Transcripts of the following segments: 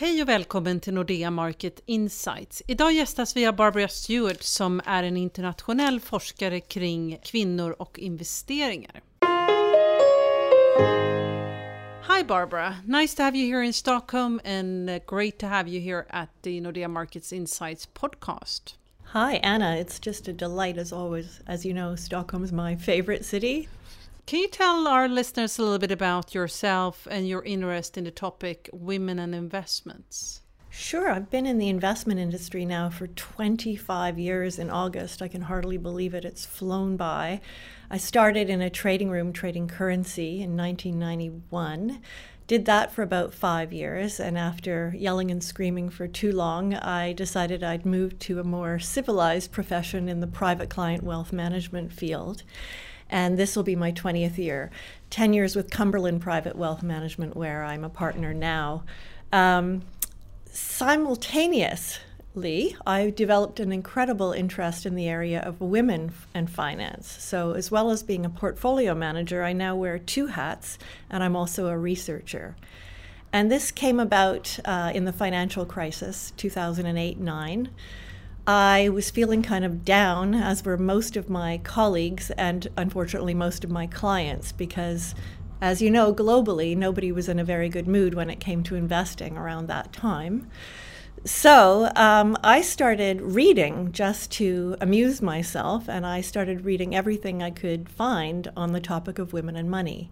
Hej och välkommen till Nordea Market Insights. Idag gästas vi av Barbara Stewart som är en internationell forskare kring kvinnor och investeringar. Hi Barbara, nice to have you here in Stockholm and great to have you here at the Nordea Markets Insights podcast. Hi Anna, it's just a delight as always. As you know, Stockholm is my favorite city. Can you tell our listeners a little bit about yourself and your interest in the topic women and investments? Sure, I've been in the investment industry now for 25 years in August. I can hardly believe it, it's flown by. I started in a trading room trading currency in 1991. Did that for about five years, and after yelling and screaming for too long, I decided I'd move to a more civilized profession in the private client wealth management field and this will be my 20th year. 10 years with Cumberland Private Wealth Management, where I'm a partner now. Um, simultaneously, I developed an incredible interest in the area of women and finance. So, as well as being a portfolio manager, I now wear two hats, and I'm also a researcher. And this came about uh, in the financial crisis, 2008 9. I was feeling kind of down, as were most of my colleagues and unfortunately most of my clients, because as you know, globally, nobody was in a very good mood when it came to investing around that time. So um, I started reading just to amuse myself, and I started reading everything I could find on the topic of women and money.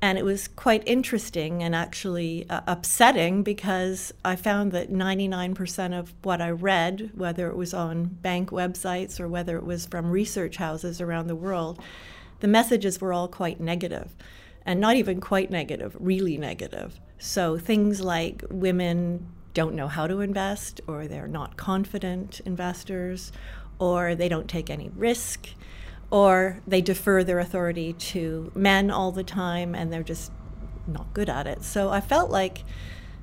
And it was quite interesting and actually uh, upsetting because I found that 99% of what I read, whether it was on bank websites or whether it was from research houses around the world, the messages were all quite negative. And not even quite negative, really negative. So things like women don't know how to invest, or they're not confident investors, or they don't take any risk or they defer their authority to men all the time and they're just not good at it. So I felt like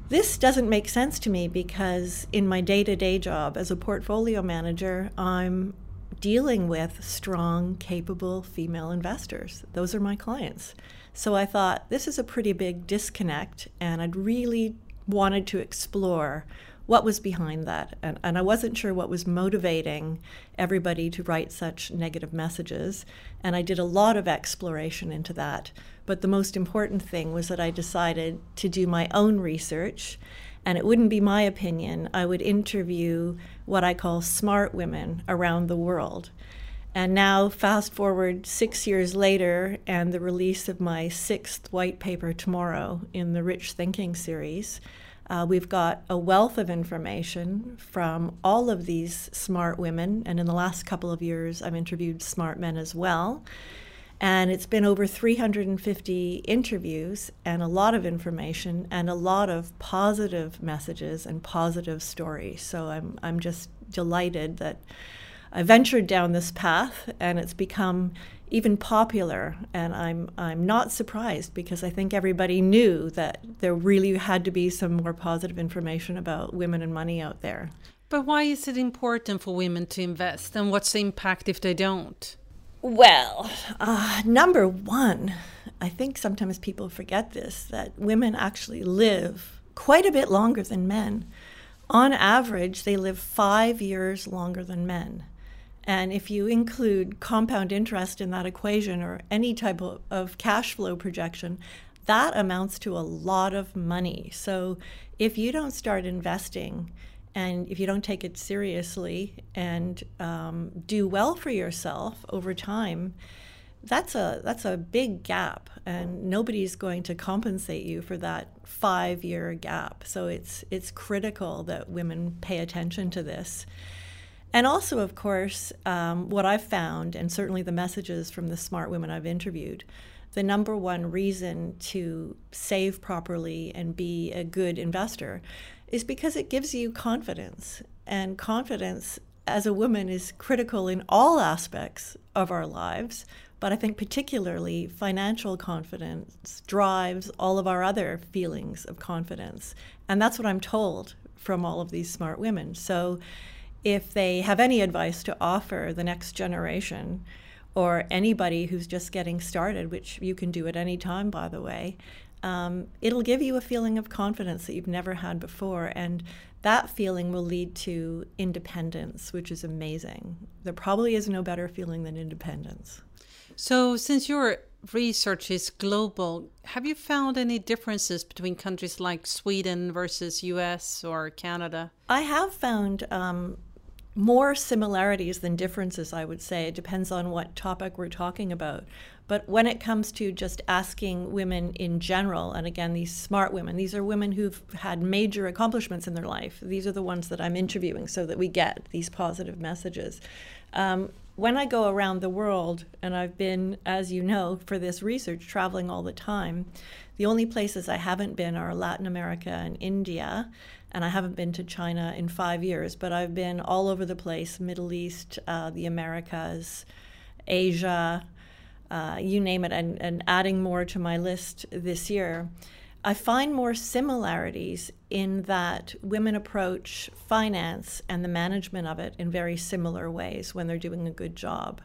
this doesn't make sense to me because in my day to day job as a portfolio manager, I'm dealing with strong, capable female investors. Those are my clients. So I thought this is a pretty big disconnect, and I'd really wanted to explore what was behind that. And, and I wasn't sure what was motivating everybody to write such negative messages. And I did a lot of exploration into that. But the most important thing was that I decided to do my own research. And it wouldn't be my opinion. I would interview what I call smart women around the world. And now, fast forward six years later, and the release of my sixth white paper tomorrow in the Rich Thinking series, uh, we've got a wealth of information from all of these smart women, and in the last couple of years, I've interviewed smart men as well. And it's been over 350 interviews and a lot of information and a lot of positive messages and positive stories. So I'm, I'm just delighted that I ventured down this path and it's become even popular. And I'm, I'm not surprised because I think everybody knew that there really had to be some more positive information about women and money out there. But why is it important for women to invest and what's the impact if they don't? Well, uh, number one, I think sometimes people forget this that women actually live quite a bit longer than men. On average, they live five years longer than men. And if you include compound interest in that equation or any type of, of cash flow projection, that amounts to a lot of money. So if you don't start investing and if you don't take it seriously and um, do well for yourself over time, that's a that's a big gap, and nobody's going to compensate you for that five year gap. So it's it's critical that women pay attention to this. And also, of course, um, what I've found, and certainly the messages from the smart women I've interviewed, the number one reason to save properly and be a good investor is because it gives you confidence. And confidence as a woman is critical in all aspects of our lives, but I think particularly financial confidence drives all of our other feelings of confidence. And that's what I'm told from all of these smart women. So if they have any advice to offer the next generation or anybody who's just getting started, which you can do at any time, by the way, um, it'll give you a feeling of confidence that you've never had before. And that feeling will lead to independence, which is amazing. There probably is no better feeling than independence. So, since your research is global, have you found any differences between countries like Sweden versus US or Canada? I have found um, more similarities than differences, I would say. It depends on what topic we're talking about. But when it comes to just asking women in general, and again, these smart women, these are women who've had major accomplishments in their life. These are the ones that I'm interviewing so that we get these positive messages. Um, when I go around the world, and I've been, as you know, for this research, traveling all the time, the only places I haven't been are Latin America and India and I haven't been to China in five years, but I've been all over the place Middle East, uh, the Americas, Asia, uh, you name it, and, and adding more to my list this year. I find more similarities in that women approach finance and the management of it in very similar ways when they're doing a good job.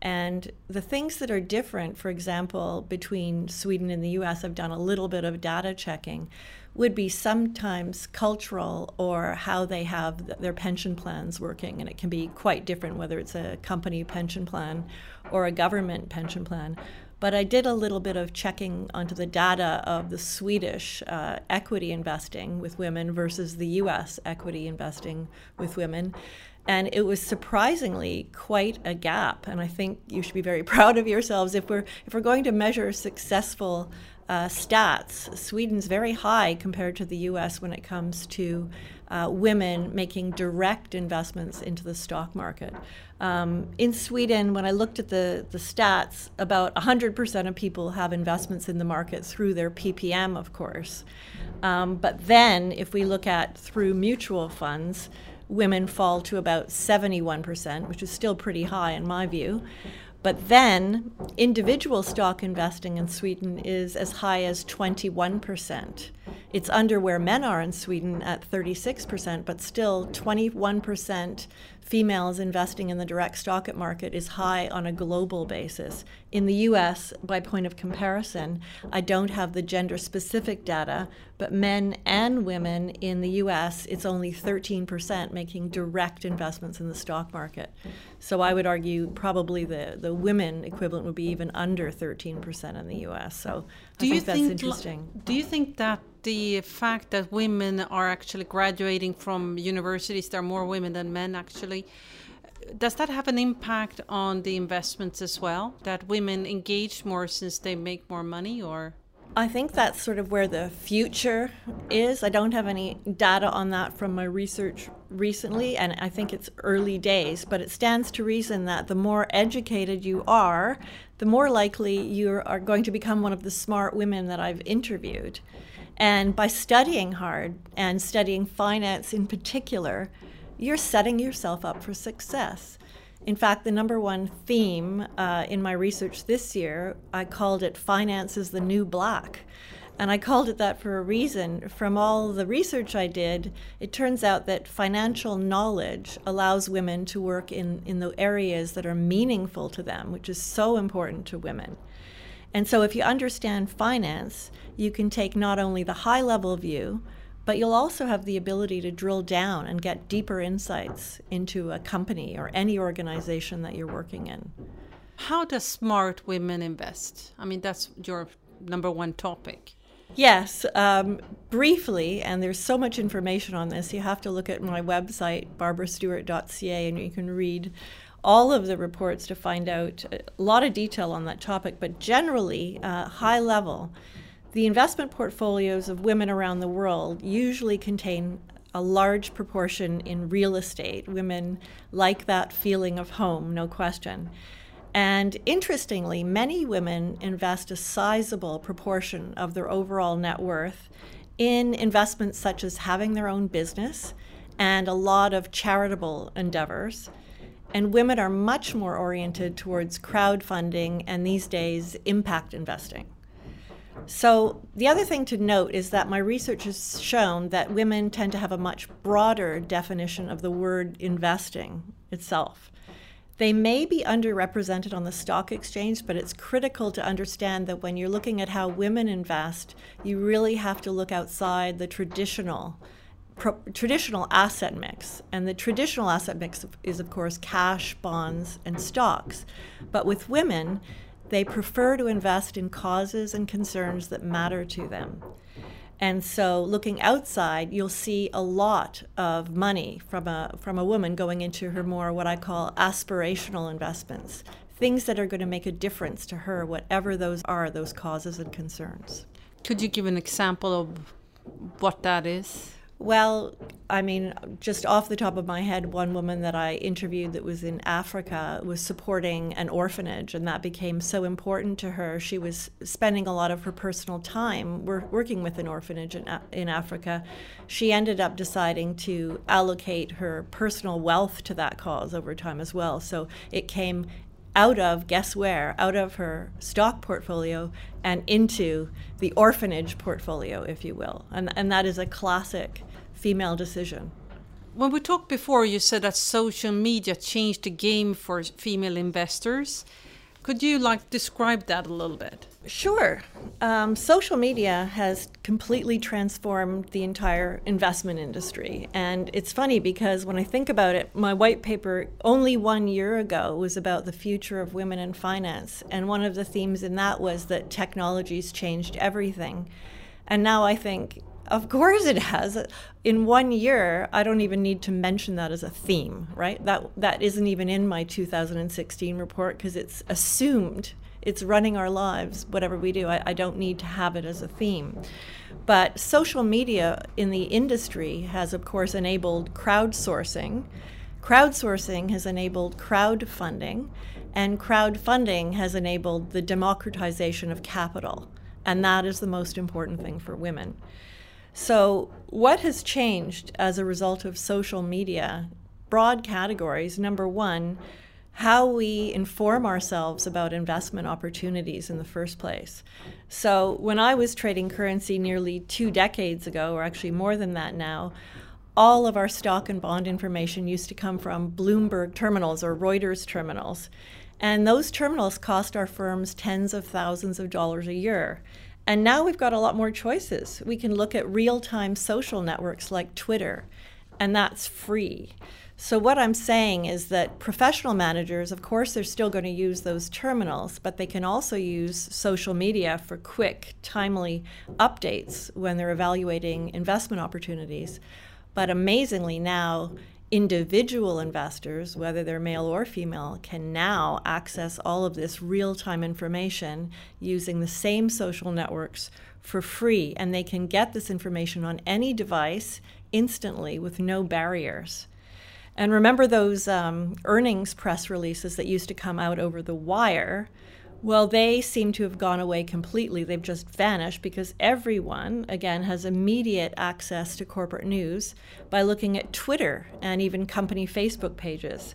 And the things that are different, for example, between Sweden and the US, I've done a little bit of data checking would be sometimes cultural or how they have their pension plans working. And it can be quite different whether it's a company pension plan or a government pension plan. But I did a little bit of checking onto the data of the Swedish uh, equity investing with women versus the US equity investing with women. And it was surprisingly quite a gap. And I think you should be very proud of yourselves if we're if we're going to measure successful uh, stats, Sweden's very high compared to the US when it comes to uh, women making direct investments into the stock market. Um, in Sweden, when I looked at the, the stats, about 100% of people have investments in the market through their PPM, of course. Um, but then, if we look at through mutual funds, women fall to about 71%, which is still pretty high in my view. But then individual stock investing in Sweden is as high as 21%. It's under where men are in Sweden at 36%, but still 21% females investing in the direct stock market is high on a global basis. In the US, by point of comparison, I don't have the gender specific data, but men and women in the US, it's only 13% making direct investments in the stock market. So I would argue probably the, the women equivalent would be even under 13% in the US. So do I think, think that's interesting. Do you think that the fact that women are actually graduating from universities, there are more women than men actually. Does that have an impact on the investments as well? That women engage more since they make more money, or? I think that's sort of where the future is. I don't have any data on that from my research recently, and I think it's early days, but it stands to reason that the more educated you are, the more likely you are going to become one of the smart women that I've interviewed. And by studying hard and studying finance in particular, you're setting yourself up for success. In fact, the number one theme uh, in my research this year, I called it Finance is the New Black. And I called it that for a reason. From all the research I did, it turns out that financial knowledge allows women to work in, in the areas that are meaningful to them, which is so important to women. And so, if you understand finance, you can take not only the high level view, but you'll also have the ability to drill down and get deeper insights into a company or any organization that you're working in. How does smart women invest? I mean, that's your number one topic. Yes, um, briefly, and there's so much information on this. You have to look at my website, barbarastewart.ca, and you can read all of the reports to find out a lot of detail on that topic, but generally, uh, high level, the investment portfolios of women around the world usually contain a large proportion in real estate. Women like that feeling of home, no question. And interestingly, many women invest a sizable proportion of their overall net worth in investments such as having their own business and a lot of charitable endeavors. And women are much more oriented towards crowdfunding and these days impact investing. So, the other thing to note is that my research has shown that women tend to have a much broader definition of the word investing itself. They may be underrepresented on the stock exchange, but it's critical to understand that when you're looking at how women invest, you really have to look outside the traditional pro- traditional asset mix. And the traditional asset mix is, of course, cash, bonds, and stocks. But with women, they prefer to invest in causes and concerns that matter to them. And so, looking outside, you'll see a lot of money from a, from a woman going into her more what I call aspirational investments, things that are going to make a difference to her, whatever those are, those causes and concerns. Could you give an example of what that is? Well, I mean, just off the top of my head, one woman that I interviewed that was in Africa was supporting an orphanage, and that became so important to her. She was spending a lot of her personal time working with an orphanage in, in Africa. She ended up deciding to allocate her personal wealth to that cause over time as well. So it came out of guess where out of her stock portfolio and into the orphanage portfolio if you will and and that is a classic female decision when we talked before you said that social media changed the game for female investors could you like describe that a little bit? Sure. Um, social media has completely transformed the entire investment industry. And it's funny because when I think about it, my white paper only one year ago was about the future of women in finance. And one of the themes in that was that technology's changed everything. And now I think of course it has. In one year, I don't even need to mention that as a theme, right? That that isn't even in my 2016 report because it's assumed it's running our lives, whatever we do. I, I don't need to have it as a theme. But social media in the industry has, of course, enabled crowdsourcing. Crowdsourcing has enabled crowdfunding, and crowdfunding has enabled the democratization of capital. And that is the most important thing for women. So, what has changed as a result of social media? Broad categories. Number one, how we inform ourselves about investment opportunities in the first place. So, when I was trading currency nearly two decades ago, or actually more than that now, all of our stock and bond information used to come from Bloomberg terminals or Reuters terminals. And those terminals cost our firms tens of thousands of dollars a year. And now we've got a lot more choices. We can look at real time social networks like Twitter, and that's free. So, what I'm saying is that professional managers, of course, they're still going to use those terminals, but they can also use social media for quick, timely updates when they're evaluating investment opportunities. But amazingly, now individual investors, whether they're male or female, can now access all of this real time information using the same social networks for free. And they can get this information on any device instantly with no barriers. And remember those um, earnings press releases that used to come out over the wire? Well, they seem to have gone away completely. They've just vanished because everyone, again, has immediate access to corporate news by looking at Twitter and even company Facebook pages.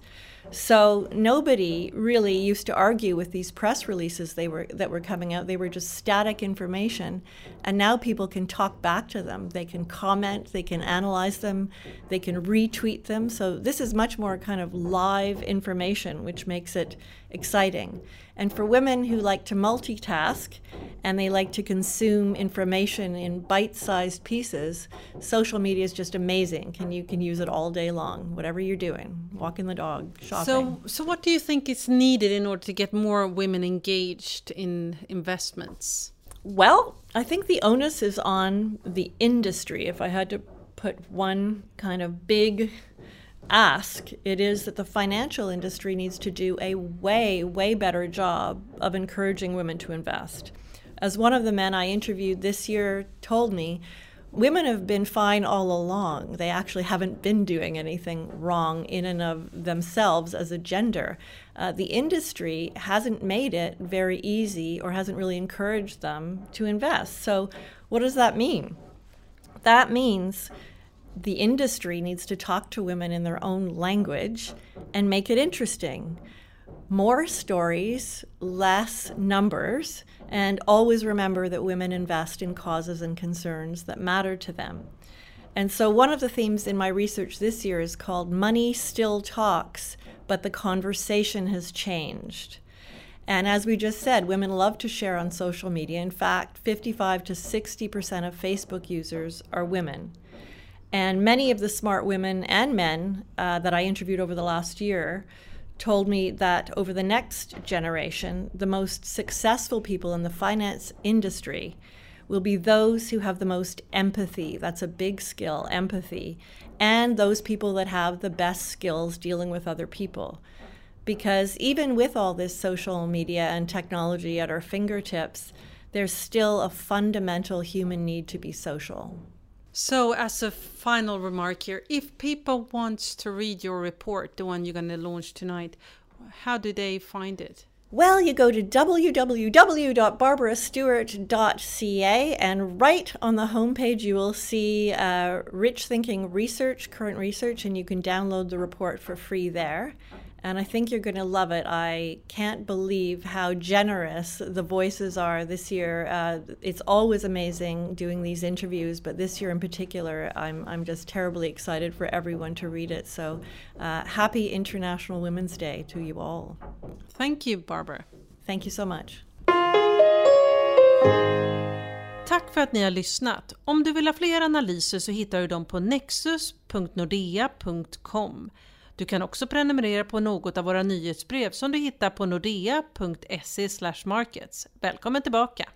So nobody really used to argue with these press releases they were that were coming out. They were just static information, and now people can talk back to them. They can comment, they can analyze them, they can retweet them. So this is much more kind of live information, which makes it exciting. And for women who like to multitask and they like to consume information in bite-sized pieces, social media is just amazing. Can you can use it all day long, whatever you're doing, walking the dog, shopping. So, so what do you think is needed in order to get more women engaged in investments? Well, I think the onus is on the industry. If I had to put one kind of big ask, it is that the financial industry needs to do a way, way better job of encouraging women to invest. As one of the men I interviewed this year told me, women have been fine all along. They actually haven't been doing anything wrong in and of themselves as a gender. Uh, the industry hasn't made it very easy or hasn't really encouraged them to invest. So, what does that mean? That means the industry needs to talk to women in their own language and make it interesting. More stories, less numbers, and always remember that women invest in causes and concerns that matter to them. And so, one of the themes in my research this year is called Money Still Talks but the conversation has changed. And as we just said, women love to share on social media. In fact, 55 to 60% of Facebook users are women. And many of the smart women and men uh, that I interviewed over the last year told me that over the next generation, the most successful people in the finance industry will be those who have the most empathy. That's a big skill, empathy, and those people that have the best skills dealing with other people because even with all this social media and technology at our fingertips, there's still a fundamental human need to be social. So, as a final remark here, if people want to read your report, the one you're going to launch tonight, how do they find it? Well, you go to www.barbarastewart.ca, and right on the homepage, you will see uh, Rich Thinking Research, current research, and you can download the report for free there and I think you're going to love it. I can't believe how generous the voices are this year. Uh, it's always amazing doing these interviews, but this year in particular, I'm, I'm just terribly excited for everyone to read it. So uh, happy International Women's Day to you all. Thank you, Barbara. Thank you so much. Tack för att ni har lyssnat. Om du vill ha fler analyser så hittar du dem på nexus.nordea.com. Du kan också prenumerera på något av våra nyhetsbrev som du hittar på nordea.se markets. Välkommen tillbaka!